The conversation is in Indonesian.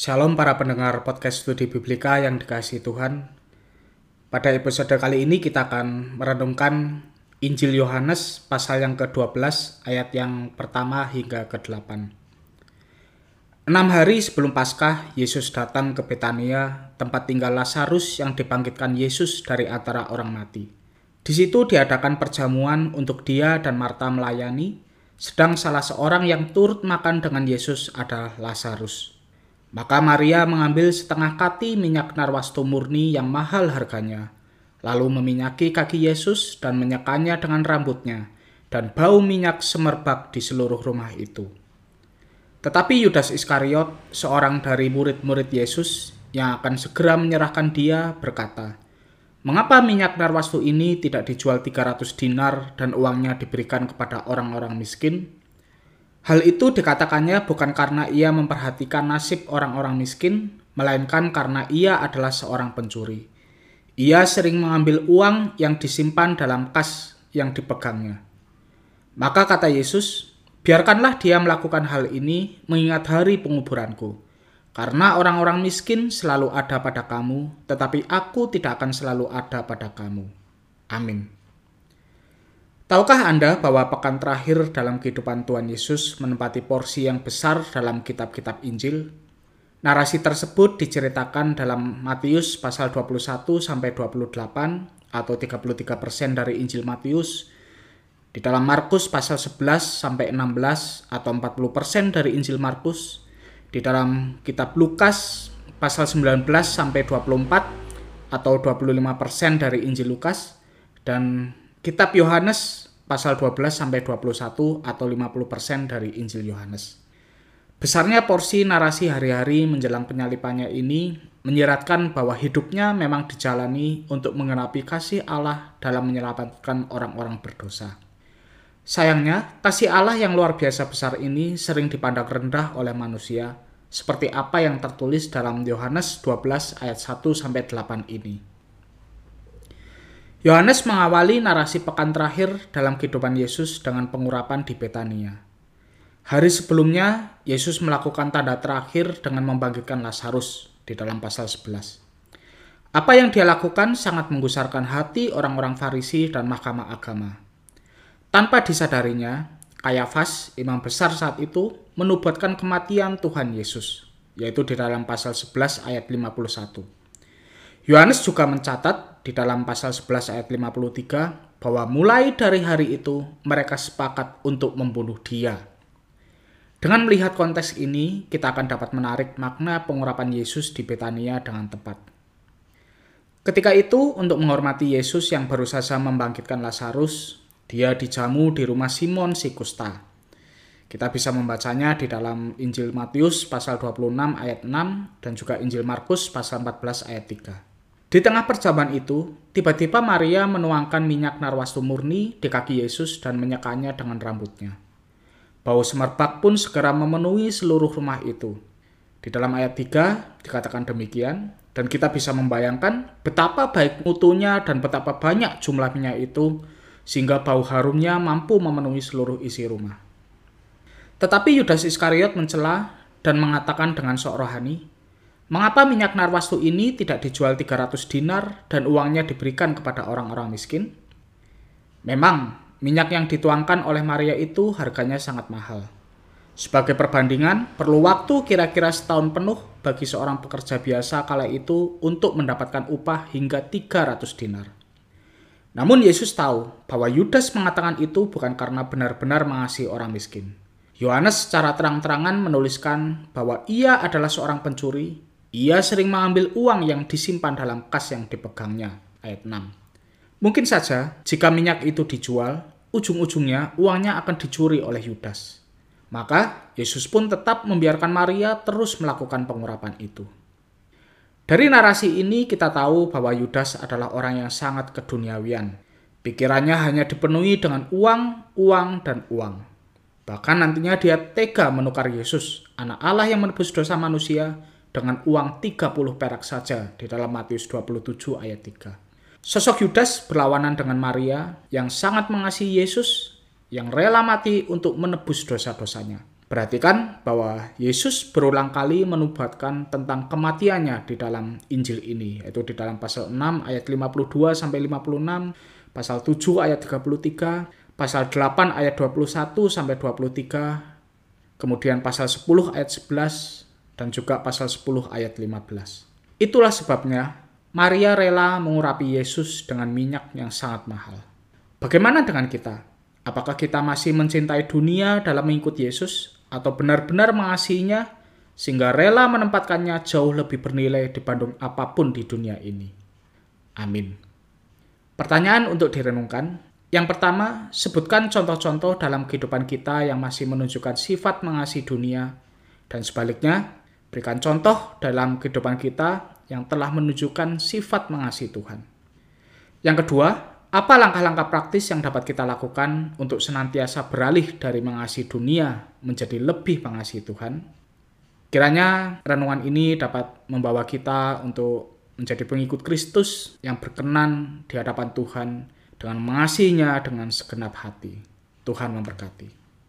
Shalom para pendengar podcast studi Biblika yang dikasih Tuhan. Pada episode kali ini kita akan merenungkan Injil Yohanes pasal yang ke-12 ayat yang pertama hingga ke-8. Enam hari sebelum Paskah, Yesus datang ke Betania, tempat tinggal Lazarus yang dibangkitkan Yesus dari antara orang mati. Di situ diadakan perjamuan untuk dia dan Marta melayani, sedang salah seorang yang turut makan dengan Yesus adalah Lazarus. Maka Maria mengambil setengah kati minyak narwastu murni yang mahal harganya, lalu meminyaki kaki Yesus dan menyekanya dengan rambutnya, dan bau minyak semerbak di seluruh rumah itu. Tetapi Yudas Iskariot, seorang dari murid-murid Yesus yang akan segera menyerahkan dia, berkata, Mengapa minyak narwastu ini tidak dijual 300 dinar dan uangnya diberikan kepada orang-orang miskin? Hal itu dikatakannya bukan karena ia memperhatikan nasib orang-orang miskin, melainkan karena ia adalah seorang pencuri. Ia sering mengambil uang yang disimpan dalam kas yang dipegangnya. Maka kata Yesus, biarkanlah dia melakukan hal ini mengingat hari penguburanku karena orang-orang miskin selalu ada pada kamu, tetapi aku tidak akan selalu ada pada kamu. Amin. Tahukah Anda bahwa pekan terakhir dalam kehidupan Tuhan Yesus menempati porsi yang besar dalam kitab-kitab Injil? Narasi tersebut diceritakan dalam Matius pasal 21 sampai 28 atau 33% dari Injil Matius, di dalam Markus pasal 11 sampai 16 atau 40% dari Injil Markus, di dalam kitab Lukas pasal 19 sampai 24 atau 25% dari Injil Lukas dan kitab Yohanes pasal 12 sampai 21 atau 50% dari Injil Yohanes. Besarnya porsi narasi hari-hari menjelang penyalipannya ini menyeratkan bahwa hidupnya memang dijalani untuk mengenapi kasih Allah dalam menyelamatkan orang-orang berdosa. Sayangnya, kasih Allah yang luar biasa besar ini sering dipandang rendah oleh manusia, seperti apa yang tertulis dalam Yohanes 12 ayat 1 sampai 8 ini. Yohanes mengawali narasi pekan terakhir dalam kehidupan Yesus dengan pengurapan di Betania. Hari sebelumnya, Yesus melakukan tanda terakhir dengan membangkitkan Lazarus di dalam pasal 11. Apa yang dia lakukan sangat menggusarkan hati orang-orang Farisi dan mahkamah agama. Tanpa disadarinya, Kayafas, imam besar saat itu, menubuatkan kematian Tuhan Yesus, yaitu di dalam pasal 11 ayat 51. Yohanes juga mencatat di dalam pasal 11 ayat 53 bahwa mulai dari hari itu mereka sepakat untuk membunuh dia. Dengan melihat konteks ini, kita akan dapat menarik makna pengurapan Yesus di Betania dengan tepat. Ketika itu, untuk menghormati Yesus yang baru saja membangkitkan Lazarus, dia dijamu di rumah Simon si Kusta. Kita bisa membacanya di dalam Injil Matius pasal 26 ayat 6 dan juga Injil Markus pasal 14 ayat 3. Di tengah perjamuan itu, tiba-tiba Maria menuangkan minyak narwastu murni di kaki Yesus dan menyekanya dengan rambutnya. Bau semerbak pun segera memenuhi seluruh rumah itu. Di dalam ayat 3 dikatakan demikian, dan kita bisa membayangkan betapa baik mutunya dan betapa banyak jumlah minyak itu sehingga bau harumnya mampu memenuhi seluruh isi rumah. Tetapi Yudas Iskariot mencela dan mengatakan dengan sok rohani, Mengapa minyak narwastu ini tidak dijual 300 dinar dan uangnya diberikan kepada orang-orang miskin? Memang, minyak yang dituangkan oleh Maria itu harganya sangat mahal. Sebagai perbandingan, perlu waktu kira-kira setahun penuh bagi seorang pekerja biasa kala itu untuk mendapatkan upah hingga 300 dinar. Namun Yesus tahu bahwa Yudas mengatakan itu bukan karena benar-benar mengasihi orang miskin. Yohanes secara terang-terangan menuliskan bahwa ia adalah seorang pencuri. Ia sering mengambil uang yang disimpan dalam kas yang dipegangnya. Ayat 6. Mungkin saja jika minyak itu dijual, ujung-ujungnya uangnya akan dicuri oleh Yudas. Maka Yesus pun tetap membiarkan Maria terus melakukan pengurapan itu. Dari narasi ini kita tahu bahwa Yudas adalah orang yang sangat keduniawian. Pikirannya hanya dipenuhi dengan uang, uang, dan uang. Bahkan nantinya dia tega menukar Yesus, anak Allah yang menebus dosa manusia, dengan uang 30 perak saja di dalam Matius 27 ayat 3. Sosok Yudas berlawanan dengan Maria yang sangat mengasihi Yesus, yang rela mati untuk menebus dosa-dosanya. Perhatikan bahwa Yesus berulang kali menubatkan tentang kematiannya di dalam Injil ini, yaitu di dalam pasal 6 ayat 52 sampai 56, pasal 7 ayat 33, pasal 8 ayat 21 sampai 23, kemudian pasal 10 ayat 11 dan juga pasal 10 ayat 15. Itulah sebabnya Maria rela mengurapi Yesus dengan minyak yang sangat mahal. Bagaimana dengan kita? Apakah kita masih mencintai dunia dalam mengikuti Yesus atau benar-benar mengasihinya sehingga rela menempatkannya jauh lebih bernilai dibanding apa pun di dunia ini. Amin. Pertanyaan untuk direnungkan. Yang pertama, sebutkan contoh-contoh dalam kehidupan kita yang masih menunjukkan sifat mengasihi dunia dan sebaliknya, berikan contoh dalam kehidupan kita yang telah menunjukkan sifat mengasihi Tuhan. Yang kedua, apa langkah-langkah praktis yang dapat kita lakukan untuk senantiasa beralih dari mengasihi dunia menjadi lebih mengasihi Tuhan? Kiranya renungan ini dapat membawa kita untuk menjadi pengikut Kristus yang berkenan di hadapan Tuhan dengan mengasihinya dengan segenap hati. Tuhan memberkati.